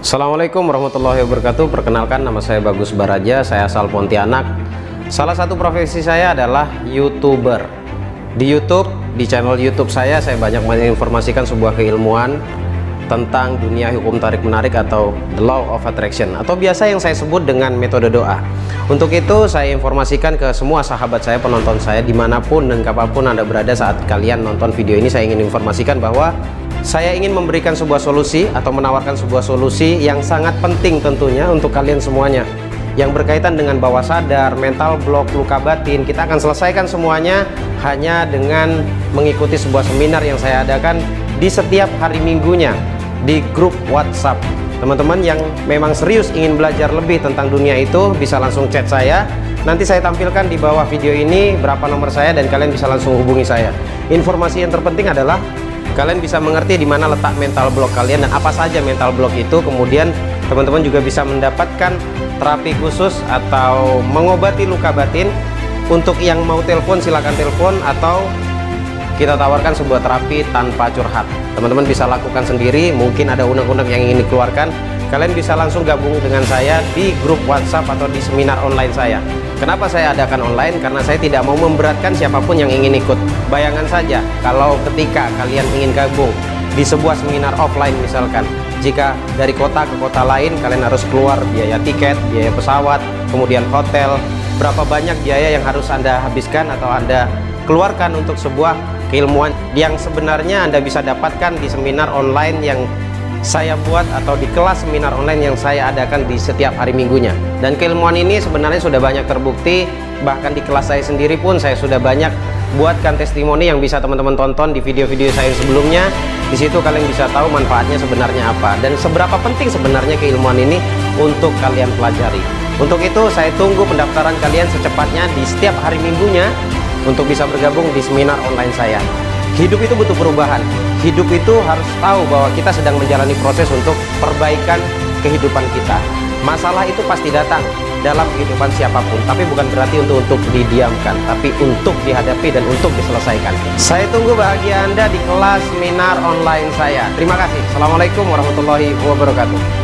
Assalamualaikum warahmatullahi wabarakatuh. Perkenalkan nama saya Bagus Baraja. Saya asal Pontianak. Salah satu profesi saya adalah YouTuber. Di Youtube, di channel Youtube saya Saya banyak menginformasikan sebuah keilmuan Tentang dunia hukum tarik-menarik atau The Law of Attraction Atau biasa yang saya sebut dengan metode doa. Untuk itu saya informasikan ke semua sahabat saya, penonton saya Di mana pun dan kapan pun anda berada saat kalian nonton video ini Saya ingin informasikan bahwa saya ingin memberikan sebuah solusi atau menawarkan sebuah solusi yang sangat penting tentunya untuk kalian semuanya. Yang berkaitan dengan bawah sadar, mental block, luka batin kita akan selesaikan semuanya hanya dengan mengikuti sebuah seminar yang saya adakan di setiap hari minggunya di grup WhatsApp. Teman-teman yang memang serius ingin belajar lebih tentang dunia itu bisa langsung chat saya. Nanti saya tampilkan di bawah video ini berapa nomor saya dan kalian bisa langsung hubungi saya. Informasi yang terpenting adalah kalian bisa mengerti di mana letak mental block kalian dan apa saja mental block itu. Kemudian teman-teman juga bisa mendapatkan terapi khusus atau mengobati luka batin. Untuk yang mau telepon silahkan telepon atau kita tawarkan sebuah terapi tanpa curhat. Teman-teman bisa lakukan sendiri. Mungkin ada unek-unek yang ingin dikeluarkan kalian bisa langsung gabung dengan saya di grup WhatsApp atau di seminar online saya. Kenapa saya adakan online? Karena saya tidak mau memberatkan siapa pun yang ingin ikut. Bayangan saja kalau ketika kalian ingin gabung di sebuah seminar offline misalkan jika dari kota ke kota lain kalian harus keluar biaya tiket biaya pesawat kemudian hotel berapa banyak biaya yang harus anda habiskan atau anda keluarkan untuk sebuah keilmuan yang sebenarnya anda bisa dapatkan di seminar online yang saya buat atau di kelas seminar online yang saya adakan di setiap hari minggunya. Dan keilmuan ini sebenarnya sudah banyak terbukti bahkan di kelas saya sendiri pun saya sudah banyak buatkan testimoni yang bisa teman-teman tonton di video-video saya sebelumnya. Di situ kalian bisa tahu manfaatnya sebenarnya apa dan seberapa penting sebenarnya keilmuan ini untuk kalian pelajari. Untuk itu saya tunggu pendaftaran kalian secepatnya di setiap hari minggunya untuk bisa bergabung di seminar online saya hidup itu butuh perubahan. Hidup itu harus tahu bahwa kita sedang menjalani proses untuk perbaikan kehidupan kita. Masalah itu pasti datang dalam kehidupan siapa pun tapi bukan berarti untuk untuk didiamkan tapi untuk dihadapi dan untuk diselesaikan. Saya tunggu bahagia anda di kelas seminar online saya. Terima kasih. Assalamualaikum warahmatullahi wabarakatuh